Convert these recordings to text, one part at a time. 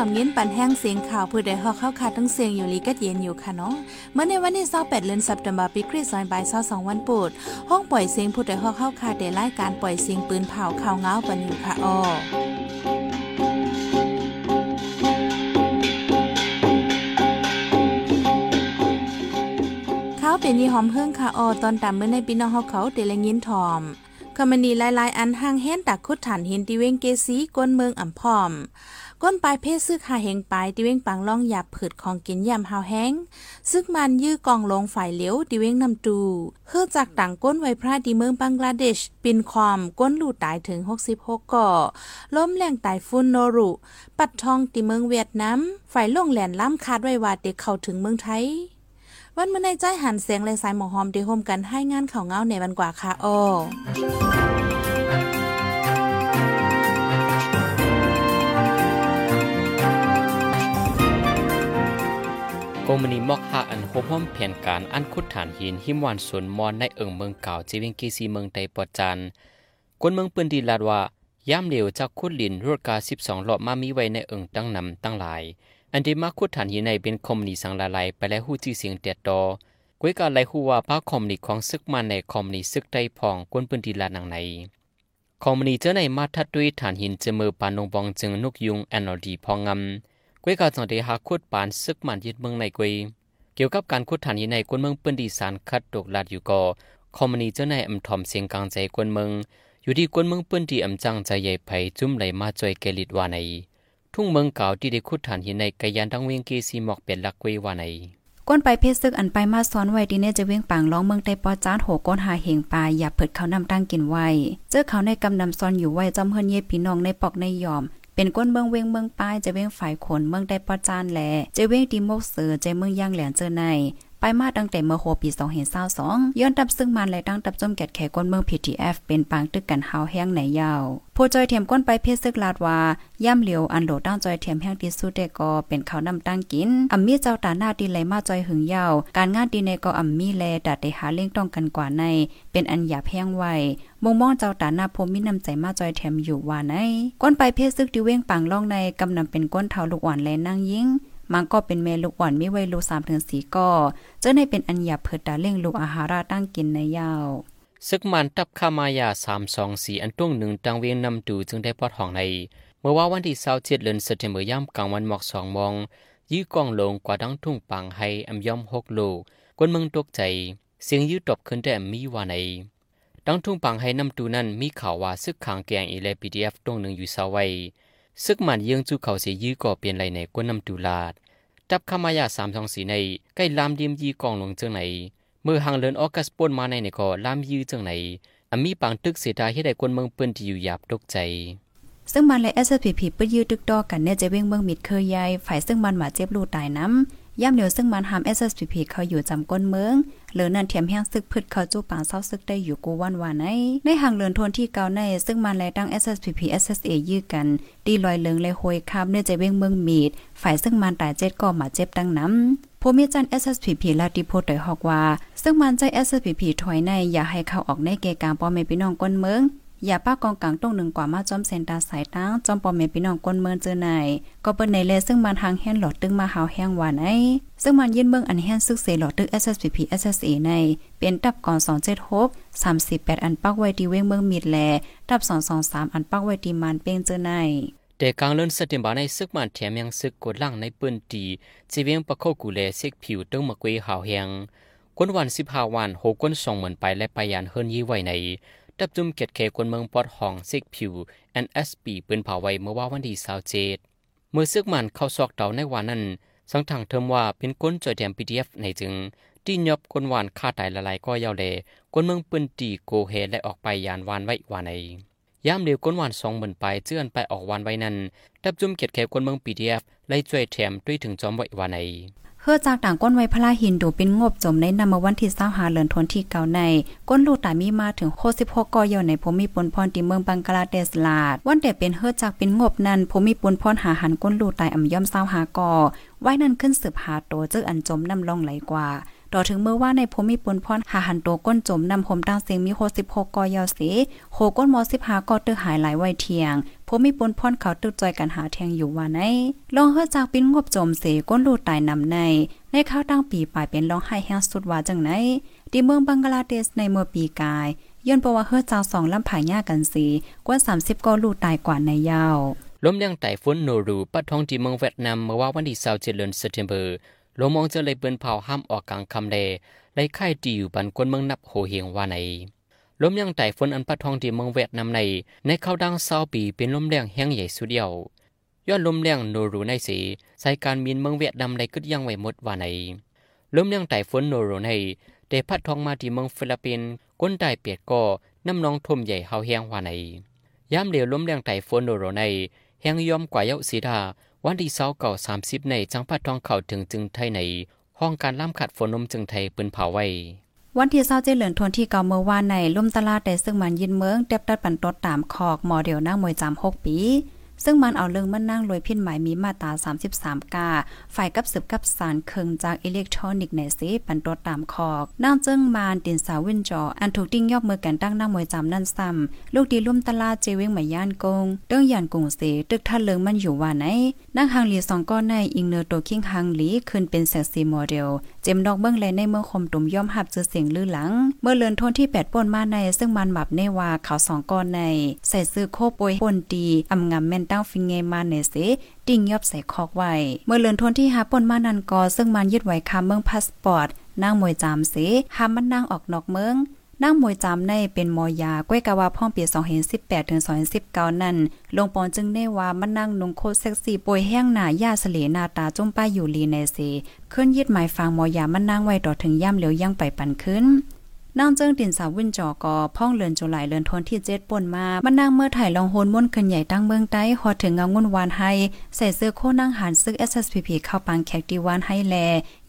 อมเยินปันแห้งเสียงข่าวเพื่อได้ฮอกเข้าคาทั้งเสียงอยู่ลีกัดเย็นอยู่ค่ะเนาะเมื่อในวันที่28เดือนสัปดาห์ปีคริสต์ศักราช22วันปุดห้องปล่อยเสียงผู้ใดฮอกเข้าคาได้รายการปล่อยเสียงปืนเผาข่าวเงาปันอยู่ค่ะอ้อเขาเป็นยี่หอมเฮืองค่ะออตอนตามเมื่อในปีน้องเขาเขาเดลยินทอมคอมมนีหลายๆ อันห่างเห็นตักคุดฐานหินติเวงเกซีก้นเมืองอ่ำพอม ก้นปลายเพศซึกหาเฮงปลายติเว้งปังล่องหยาบผืดของกินยำหาวแห้งซึกมันยื้อกองลงฝ่ายเหลียวติเว้งนำตูเฮือจากต่างก้นไวพระดีเมืองบังกลาเดชปินความก้นหลูตายถึง 66ก่อล้มแรงตายฟุนโนรุ ปัดทองติเมืองเวียดนามฝ่ายล่งแหลนล้ำคาดไว้ว่าเด็กเข้าถึงเมืองไทยวันเมื่อในใจหันเสียงเลยสายหมอหอมเดโฮมกันให้งานข่าวเงาในวันกว่าค่ะอ้อ กมณีมอกหาอันโฮมห้อมแผนการอันคุดฐานหินหิมวันสวนมอนในเอิงเมืองเก่าจีเวงกีซีเมืองไตปอจันกวนเมืองปืนดีลาดว่าย่ำเหลวจากคุดลินรถกา12หลอบมามีไว้ในเอิงตั้งนำตั้งหลาย อันที่มาคุดฐานหินในเป็นคอมนีสังลาไลไปแล้วหู้จีเสียงเตียดดอกวยกาไลหูว่าพระคอมนีของซึกมันในคอมนีซึกไตพองกวนปืนดีลาดนังในคอมนีเจอในมาทัดด้วยฐานหินเจมือปานงบองจึงนุกยุงแอนอดีพองงำ วยกาจังเดหาคุดปานซึกมันยึดเมืองในกวยเกี่ยวกับการคุดฐานหินในกวนเมืองปืนดีสารคัดตกลาดอยู่ก่อคอมนีเจอในอำทอมเสียงกลางใจกวนเมืองอยู่ที่กวนเมืองปืนดีอำจังใจใหญ่ไผจุ่มไหลมาจอยแกลิดว่าในทุ่งเมืองเก่าที่ได้คุดฐานหินในกยันดังเวียงกีซีหมอกเป็นลักเวว่าในก้นไปเพศซึกอันไปมาซ้อนไว้ดีเนจะเวียงปางร้องเมืองไต้ปอจานโหก้นหาเหงปลาอย่าเผิดเขานำตั้งกินไว้ เจอเขาในกำนำซ้อนอยู่ไว้จอมเฮินเย่พี่น้องในปอกในยอม เป็นก้นเมืองเวงเมืองป้ายจะเวงฝ่ายขนเมืองได้ปอจานแหลจะเวงดีโมกเสือจะเมืองย่างแหลนเจอใน ไปมาตั้งแต่เมื่อโฮปี2022ย้อนตับซึ่งมันและตั้งตับจมแกดแขกก้นเมือง PTF เป็นปางตึกกันหาแห้งไหนยาว ผู้จอยเทียมก้นไปเพศซึกลาดว่าย่ำเหลียวอันโหลตั้งจอยเทียมแห้งที่สุดเดก็เป็นเขานำตั้งกินอัมมีเจ้าตาหน้าดีไหลมาจอยหึงยาว การงานดีในก็อัมมีแลดัดได้หาเล่งต้องกันกว่าใน เป็นอันหยาบแห้งไวมงมองเจ้าตาหน้าพมมีน้ำใจมาจอยแถมอยู่ว่าในก้นไปเพศซึกดิเว้งปังล่องในกำนำเป็นก้นเท้าลูกอ่อนแลนั่งยิง มันก็เป็นเมลูกอ่อนมีไว้ลูสามถึงสี่ก็เจ้าในเป็นอันหยาเพิดดาเล่งลูกอาหาราตั้งกินในยาวซึกมันตับขามายาสามสองสี่อันตุ้งหนึ่งตังเวียงนำดูจึงได้ปอดห้องใน เมื่อว่าวันที่เศร้าเจ็ดเดือนสิงหาคมย่ำกลางวันหมอกสองมอง ยื้อกองลงกว่าดังทุ่งปังให้อำย่อมหกลูกกวนเมืองตกใจ เสียงยื้อตบขึ้นแต่มีว่าในดังทุ่งปังให้นำดูนั้นมีข่าวว่าซึกขางแกงอีเลปีดีเอฟตรงหนึ่งอยู่เสาไว้ ซึกมันยืงจูเขาเสียยื้อก่อเปลี่ยนไรในกวนนำดูลาดจับขมายาสามสองสีในใกล้ลามเดียมยีกองหลงเจิงไหนเมื่อหางเลินออกัสปนมาในในก็ลามยื้อเจิงไหนอามีปังตึกเสียดายให้ได้คนเมืองเปิ้นที่อยู่หยาบตกใจซึ่งมันและ SPP ปื้ยื้อตึกดอกันเนี่ยจะเว้งเมืองมิดเคยใหญ่ฝ่ายซึ่งมันมาเจ็บลูตายน้ำย่ำเหนียวซึ่งมันหาม SPP เขาอยู่จำก้นเมือง เหลือนั่นเทียมแห้งซึกพืชเขาจู้ปางเศร้าซึกได้อยู่กูวันวานในในห่างเลือนทนที่เก่าใน ซึ่งมันแลตั้ง SSPP SSA ยื้อกัน ดีลอยเลิงเลยโหยคาบเนื่อจะเว้งเมืองมีด ฝ่ายซึ่งมันตายเจ็ดก็มาเจ็บตั้งน้ำผู้มีจัน SSPP ลาดิโพดโดยฮอกว่า ซึ่งมันใจ SSPP ถอยในอย่าให้เข้าออกในเกกางป้อมแม่พี่น้องก้นเมืองอย่าป้ากองกลางตรงหนึ่งกว่ามาจอมเซนตาสายตั้งจอมปอมเมพี่น้องก้นเมืองเจอไหนก็เปิ้นในเลซึ่งมันทางแห้งหลอดตึงมาหาวแห้งหวานไอ ซึ่งมันยื่นเมืองอันแห้งซึกเสหลอดตึก SSPP SSA ใน เป็นตับก่อน276 38 อันปักไว้ที่เว้งเมืองมิดแลตับ 223 อันปักไว้ที่มันเป้งเจอไหนแต่กลางเลินสติมบาในซึกมันแถมยังซึกกดล่างในปืนตีจีเวียงปะเข้ากูแลเซกผิวตึงมะกวยหาวแหงกวนวัน15วันหกวนส่งเหมือนไปและไปยานเฮิรนยี่ไว้ในดับจุมเกตเคคนเมืองปอดห้องซิกผิว NSP ปืนเผาไว้เมื่อว่าวันที่สาวเจดเมื่อซึกมันเข้าซอกเต่าในวันนั้น สังทังเทิมว่าเป็นก้นจอยแดม PDF ในจึง ที่ยบคนวานฆ่าตายละลายก็ยาวเลคนเมืองปืนตีโกเฮและออกไปยานวานไว้วานในยามเดียวก้นวานสองเหมือนไปเจื้อนไปออกวานไว้นั้นดับจุ่มเกียดแขกคนเมือง PDF ไล่จ่วยแถมด้วยถึงจอมไว้วานใน เพื่อจากต่างก้นไว้พระหินดูเป็นงบจมในนำมาวันที่เศร้าหาเหลือนทนที่เก่าในก้นลูกตามีมาถึงโคสิบหกกอยในผมมีปนพรที่เมืองบังกลาเทศลาด วันแต่เป็นเฮือจากเป็นงบนั้นผมมีปนพรหาหันก้นลูกตายอ่ำย่อมเศร้าหากอไว้นั้นขึ้นสืบหาโตเจออันจมน้ำลองไหลกว่า ต่อถึงเมื่อว่าในภูมิปนพรหาหันโตก้นจมนำผมตั้งเสียงมีโคสิบหกกอยอสีโคก้นมอสิบหากอเตอหายหลายไวเทียง ผู้มีปนพรเขาตึกจอยกันหาแทงอยู่ว่าไหนลองเฮือจากปิ้นงบจมเสก้นลูตายนำใน ในข้าวตั้งปีปลายเป็นร้องไห้แห้งสุดว่าจังไหนที่เมืองบังกลาเทศในเมื่อปีกายย้อนเพราะว่าเฮือจากสองลำผายากันสีกว่า 30ก็ลูตายกว่าในยาวลมยังไต้ฝนโนรูปัดท้องที่เมืองเวียดนามเมื่อว่าวันที่27เดือนสิงหาคมลมมองจะเลยเปิ้นเผาห้ามออกกลางคำเลไล่ไข่ตีอยู่บันกวนเมืองนับโหเฮียงว่าไหน ลมยังไต้ฝุ่นอันพัดทองที่เมืองเวียดนามใน ในเข้าดังเศร้าปีเป็นลมแรงแห้งใหญ่สุดเดียวย้อนลมแรงโนรูในสีใส่การมีนเมืองเวียดนามในกึดยังไว้หมดว่าไหนลมยังไต้ฝุ่นโนรูในได้พัดทองมาที่เมืองฟิลิปปินส์ก้นได้เปียดก็น้ำนองท่มใหญ่เฮาแห้งว่าไหนยามเหลียวลมแรงไต้ฝุ่นโนรูในแห้งย่อมกว่าเยาสีดาวันที่เศร้าเก่าสามสิบในจังพัดทองเขาถึงจึงไทยในห้องการล่ำขัดฝนนมจึงไทยปืนเผาไว้ วันที่เศร้าเจเหลือนทวนที่เก่าเมื่อวานในลุ่มตลาดได้ซึ่งมันยินเมืองเต็บตัดปันตดตามคอกหมอเดียวนั่งมวยจำหกปี ซึ่งมันเอาเรื่องมันนั่งรวยพินหมายมีมาตรา33 กา ฝ่ายกับสืบกับสารเคิงจากอิเล็กทรอนิกส์ในสิปันตัวตามคอกนางเจิ้งมานตินสาววินจอ อันถูกติ้งยอบมือกันตั้งหน้ามวยจำนั่นซ้ำลูกดีลุ่มตลาดเจเวงหมายย่านกงเรื่องยานกงเสตึกท่าเลิงมันอยู่ว่าไหนนางฮังหลีสองก้อนในอิงเนอร์โตคิงฮังหลีขึ้นเป็นแซกซีโมเดล จมดอกเบิ้งแลในเมืองคมตุ่มย่อมหับจือเสียงลือหลัง เมื่อเลือนทนที่แปดป่นมาใน ซึ่งมันหมับเนวาเขาสองก้อนใน ใส่ซื้อโคปวยป่นดีอำงำแม่นตั้งฟิงเงมาเนเสติ่งยอบใส่คอกไว้ เมื่อเลือนทนที่หาป่นมานันกอซึ่งมันยึดไว้คาเมืองพาสปอร์ตนางมวยจามเสหามันนางออกนอกเมือง นางมวยจามในเป็นมอยาก้วยกะว่าพ่องปี2018ถึง2019 นั่นลงปอนจึงได้ว่ามันนั่งนุงโคเซ็กซี่ป่วยแห้งหน้ายาเสลนาตาจุ่มป้ายอยู่ลีในเสขึ้นยึดหมายฟังมอยามันนั่งไว้ต่อถึงย่ำเหลียวยังไปปันขึ้นนางเจิ้งตินสาววินจอกอพ่องเลือนจุไหลเลือนทนที่เจ็ดป่นมามันนางเมื่อถ่ายลองโฮนม่นขึ้นใหญ่ตั้งเมืองใต้ฮอถึงเงางุ่นวานให้ใส่เสื้อโคนั่งหันซึก SSPP เข้าปังแขกดีวานให้แล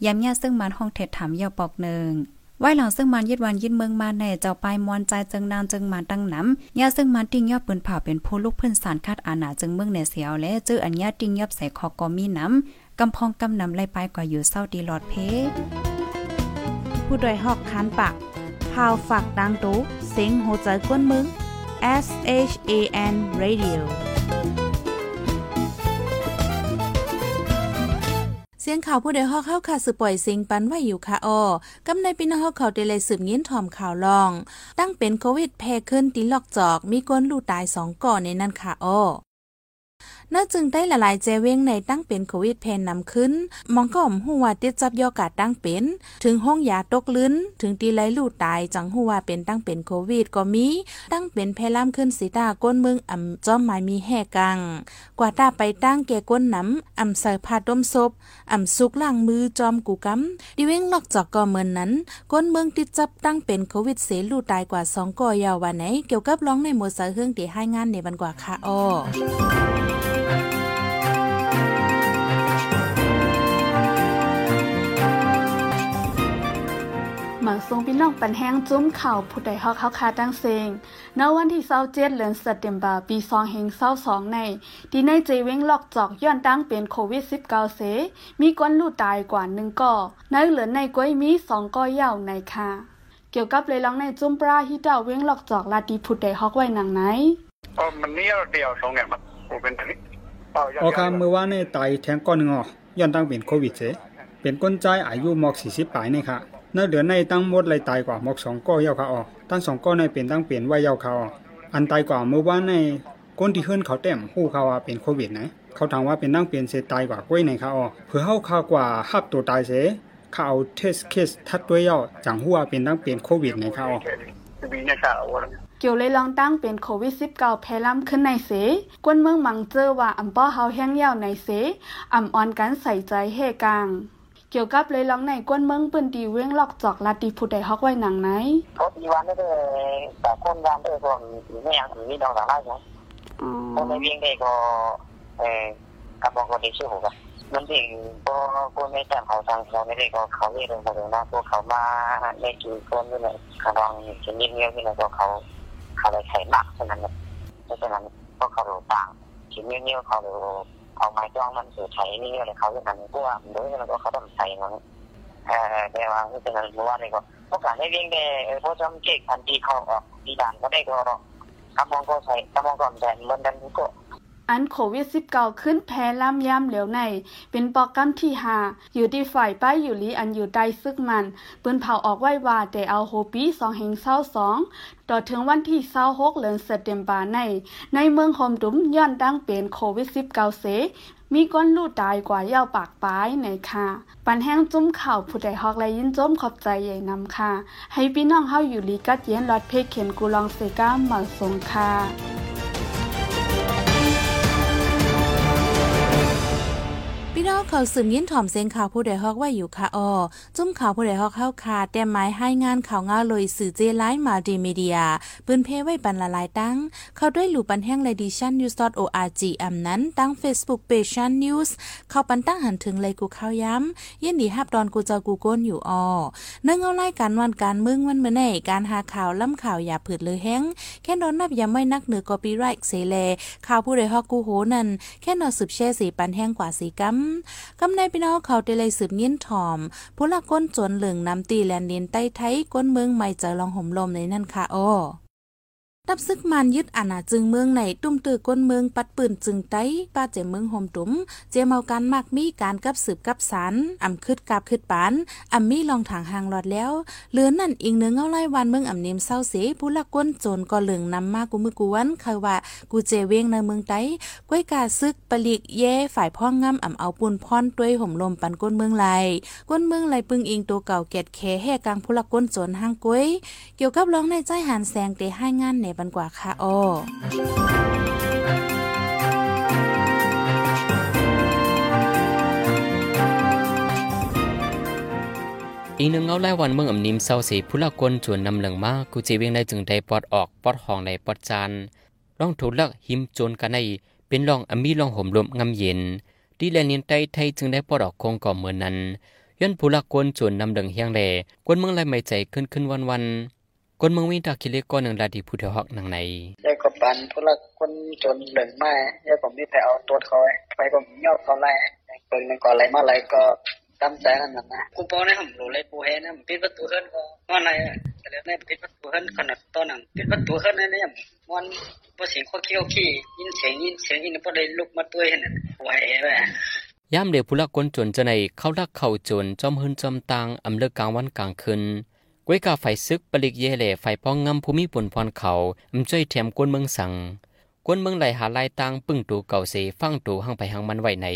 ยำยาซึ่งมันห้องเท็ดถามยาวปอกหนึ่ง ไว้หลังซึ่งมันยึดวันยึดเมืองมาในเจ้าปลายมอนใจจึงนางจึงมันตั้งน้ำยาซึ่งมันติ้งยอบปืนเผาเป็นผู้ลูกเพื่อนสารคาดอาณาจึงเมืองในเสียวและเจออัญญาติ้งยอบใส่คอกอมีน้ำกำพองกำนำไล่ไปกว่าอยู่เศร้าดีหลอดเพผู้ดยหอกคานปากพาวฝากดังตู้เซ็งโหใจกวนมึง S H A N Radio สียงข่าวผู้ใดฮอกเข้าค่ะสืบปล่อยเสียงปันไว้อยู่ค่ะออกำในปีนฮอกเขาเดเลยสืบยินถ่อมข่าวลอง ตั้งเป็นโควิดแพร่ขึ้นตีลอกจอก มีก้นลูตายสองก่อนในนั้นค่ะออ น่าจึงได้ละลายเจเว้งในตั้งเป็นโควิดเพนนำขึ้น มองก็อมหัวติดจับยอกาดตั้งเป็น ถึงห้องยาตกลื้น ถึงตีไหลลูดตายจังหัวเป็นตั้งเป็นโควิดก็มี ตั้งเป็นแพล่ามขึ้นสีตาก้นเมืองอ่ำจอมหมายมีแห่กัง กว่าตาไปตั้งแก่ก้นน้ำอ่ำใส่ผ้าต้มศพอ่ำสุกล่างมือจอมกูกำดิเว้งนอกจากก็เหมือนนั้นก้นเมืองติดจับตั้งเป็นโควิดเสลูตายกว่าสองก่อยาววันไหนเกี่ยวกับร้องในหมวดสายเฮืองที่ให้งานในบันกว่าค่ะอ้อ หมังทรงพี่น้องปันแห้งจุ้มข่าวผู้ใดฮอกเฮาคาตั้งเซงณวันที่27เดือนสิงหาคมปี2022ใน ที่ในเจเว้งลอกจอกย้อนตั้งเป็นโควิด 19 เส มีคนลูกตายกว่า1ก่อในเหลือในก้อยมี2ก่อยาวในค่ะ เกี่ยวกับเลยลองในจุ้มปลาฮิตาเว้งลอกจอกลาดีผู้ใดฮอกไว้หนังไหนอ๋อมันนี่เดียวสองอย่างมันเป็นนี้ โอคเมื่อวานในตายแทงก้อนหนึ่งอ๋อย้อนตั้งเป็นโควิดเสเป็นก้นใจอายุหมอก40ปลายนี่ค่ะในเดือนในตั้งหมดเลยตายกว่าหมกสองก้อยาวขาออตั้งสองก้อในเป็นตั้งเปลี่ยนไว้ยาวขาอออันตายกว่าเมื่อวานในก้นที่ขึ้นเขาเต็มหู้เขาว่าเป็นโควิดนะเขาถามว่าเป็นตั้งเปลี่ยนเสตายกว่าก้อยในขาออเพื่อเข้าข่าวกว่าฮับตัวตายเสเขาเอาเทสเคสทัดด้วยย่อจังหัวเป็นตั้งเปลี่ยนโควิดในขาออ เกี่ยวเลยลองตั้งเป็นโควิด 19 แพร่ล้ำขึ้นในเส กวนเมืองมังเจอว่าอำป้อเฮาแห้งยาวในเสอำอ่อนกันใส่ใจเฮกลางเกี่ยวกับเลยลองในก้นเมืองปืนตีเว้งหลอกจอกลาตีผู้ใดฮอกไว้หนังไหนเขาตีวันได้เลยแต่คนยามได้ก็ไม่อยากถือดองสาระใช่คนในเวียงได้ก็เออกระบอกก็ได้ชื่อผมกันมันถึงก็คนไม่แต่เขาทางเขาไม่ได้ก็เขาเรียกเรงนะพวกเขามาในกี่คนนี่เลยขรองชนิดเงี้ยนี่เลยก็เขา เขาเลยใส่หนักฉะนั้นเพราะฉะนั้นพวกเขาดูต่างชนิดเงี้ยเขาดูเอาไม้จ้องมันสือใช้นี่อะไรเขาจะทำกูว่าโดยแล้วก็เขาต้องใช้มันเออแต่ว่าที่เป็นอะไรว่าเลยก็พวกการให้เลี้ยงได้พวกจำเก่งทันทีเขาออกดีด่านก็ได้ก็รอกำมองก็ใส่กำมองก่อนแต่เมือนกันก็ อันโควิด -19 ขึ้นแพ้ล่ำย่ำเหลวใน เป็นปอกกัมที่หาอยู่ที่ฝ่ายป้ายอยู่ลีอันอยู่ใต้ซึกมันปืนเผาออกไว้ว่าแต่เอาโฮปีสองเฮงเศร้าสองต่อถึงวันที่เศร้าหกเดือนเซตเดมบาใน ในเมืองโฮมดุมย้อนดังเป็นโควิด -19 เสมีก้นลูดตายกว่าเย้าปากปลายในค่ะ ปันแห้งจุ้มข่าวผู้ใดฮอกและยินจมขอบใจใหญ่นำค่ะ ให้พี่น้องเฮาอยู่ลีกัดเย็นรอดเพกเข็นกูลองเซก้าหมาสงค่ะ พี่น้องเขาสืบยินถ่อมเสียงข่าวผู้ใดฮอกว่าอยู่ค่ะออจุ้มข่าวผู้ใดฮอกเข้าคาแต่หมายให้งานข่าวงาเลยสื่อเจไลฟ์มาดีมีเดียปืนเพไว้บรรละลายตั้ง เขาด้วยหลู่ปันแห้งเลดิชันนิวส์ .org อำนั้นตั้ง Facebook p a g e นิวส์เข้าปันตั้งหันถึงเลยกูเข้าย้ำยินดีฮับดอนกูเจ้ากูก้นอยู่ออเนื่องเอาไล่การวันการมึงวันเมื่อไหนการหาข่าวล้ำข่าวอย่าผืดเลยแห้งแค่โดนนับยาไม่นักเหนือกอปีไรเสเลข่าวผู้ใดฮอกกูโหนั่นแค่นอสืบแช่สีปันแห้งกว่าสีกัมกำในพี่น้องเขาได้เลยสืบยินถอมผู้ละก้นจวนเหลืองน้ำตีแลนดินใต้ไทยก้นเมืองใหม่เจอลองห่มลมในนั่นค่ะอ้อ ตับซึกมันยึดอาณาจึงเมืองในตุ้มตือก้นเมืองปัดปืนจึงไต้ป้าเจเมืองห่มตุ้มเจเมาการมากมีการกับสืบกับสารอ่ำคืดกาบคืดปานอ่ำมีลองทางหางหลอดแล้วเหลือนั่นอีกเนื้อเงาไล่วันเมืองอ่ำเนมเศร้าเสผู้ละก้นโจรก็เหลืองนำมากูมือกูวันคยว่ากูเจเวงในเมืองไต้ก้วยกาซึกปลีกเย่ฝ่ายพ่องงำอ่ำเอาปูนพรด้วยห่มลมปันก้นเมืองไหลก้นเมืองไหลปึงอิงตัวเก่าเกตแคแห่กลางผู้ละก้นโจรห้างก้วยเกี่ยวกับร้องในใจหันแสงเตให้งานในบันกว่าค่ะอ้ออีกหนึ่งเงาแลวันเมืองอำนิมเศร้าสีผู้ละกนจวนนำเหลืองมากกูจีเวียงได้จึงได้ปอดออกปอดห้องในปอดจานร้องถูกลักหิมโจนกันในเป็นรองอมีรองห่มลมงำเย็นดีแลนินไตไทยจึงได้ปอดออกคงก่อเมือนนั้นย้อนผู้ละกนจวนนำเหลืองเฮียงแลกวนเมืองไรไม่ใจขึ้นขึ้นวันวัน คนเมืองวินตาคิเลก้อนหนึ่งลาดีผู้เทหอกหนังในยายก็ปันพวกละคนจนเหลืองมายายผมมีแต่เอาตัวคอยไปผมยอดเขาไล่เปิดมันก่อนอะไรมาอะไรก็ตั้งใจนั่นนะกูปอเนี่ยผมรู้เลยกูเห็นนะปิดประตูขึ้นก็ว่าอะไรแต่แล้วเนี่ยปิดประตูขึ้นขนาดตอนนั้นปิดประตูขึ้นเนี่ยมันพอเสียงข้อเคี้ยวขี้ยินเสียงยินเสียงยินพอได้ลุกมาตัวเห็นไหวแม่ยามเดียวผู้ละคนจนจะในเข้าลักเข้าจนจอมหืนจอมตังอำเลิกกลางวันกลางคืน ก้วยกาไฟซึกปลิกเยเลไฟป้องงำภูมิปุ่นพรเขาอำจ้อยแถมกวนเมืองสังกวนเมืองไหลหาลายตังปึ้งตูเก่าเสฟังตูหังไปหังมันไว้ใน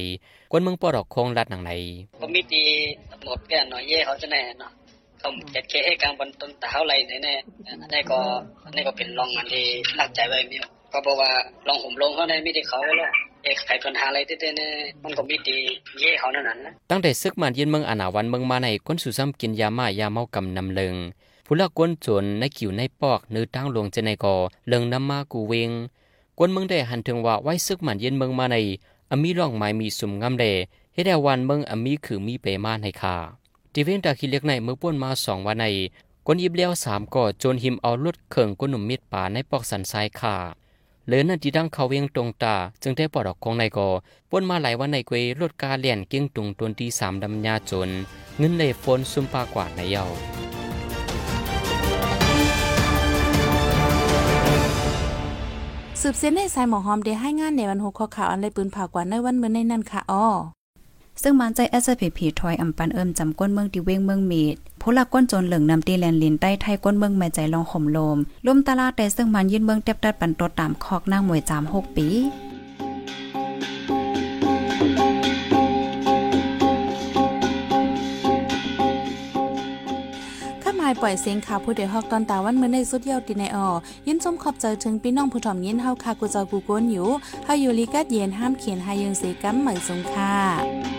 กวนเมืองปอดอกคงลัดหนังในผมมีตีหมดแก่หน่อยเย่เขาจะแน่เนาะเขาเจ็ดเคให้กลางบนต้นตาเท่าไรแน่ๆนี่ก็นี่ก็เป็นรองมันที่หลักใจไว้มีก็บอกว่าลองห่มลงเขาได้ไม่ได้เขาแล้ว เอกไขปัญหาอะไรเต้ๆเนี่ยมันก็มีดีเย่เขานั่นน่ะตั้งแต่ซึกมันเย็นเมืองอนาวันเมืองมาในคนสุซ้ำกินยามายาเมากำนำเลิงผู้ละกวนจนในขิวในปอกเนื้อตั้งลงจะในกอเลิงน้ำมากูเวงกวนเมืองได้หันถึงว่าไว้ซึกมันเย็นเมืองมาในอมีร่องไม้มีสุ่มงามเดเฮ็ดวันเมืองอมีคือมีเปมาในคาทีเวนตาคิเล็กในเมื่อป่วนมาสองวันในกวนยิบเลี้ยวสามก่อจนหิมเอาลดเข่งกวนหนุ่มมิดป่าในปอกสันทรายขา เหลือนันที่ดังเขาเวียงตรงตา จึงได้ปอดออกของนายกอป้นมาหลายวันในกวยรถกาเลียนเกี้ยงตุงตนที่สามดำยาจน เงินเลยฝนซุ่มปากว่าในเยาสืบเส้นในสายหมอหอมได้ให้งานในวันหกข้อข่าวอันไรปืนผ่ากว่าในวันเมื่อในนั่นค่ะอ้อ ซึ่งมันใจ SPP ถอยอำปันเอิมจำก้นเมืองที่เว้งเมืองเมดผู้ลักก้นจนเหลืองนำตีแลนลินใต้ไทยก้นเมืองแม่ใจลองข่มลมลมตลาดแต่ซึ่งมันยืนเมืองเต็บตัดปันตดตามคอกนางมวยจามหกปีายปล่อยเสียงข่าวผู้เดือดฮอกตอนตาวันเมื่อในสุดเยาวติในออยินชมขอบใจถึงพี่น้องผู้ถ่อมยินเฮาคากูเจ้ากูโกนอยู่เฮาอยู่ลีกัดเย็นห้ามเขียนหายังเสกัมเหมยสงค่ะ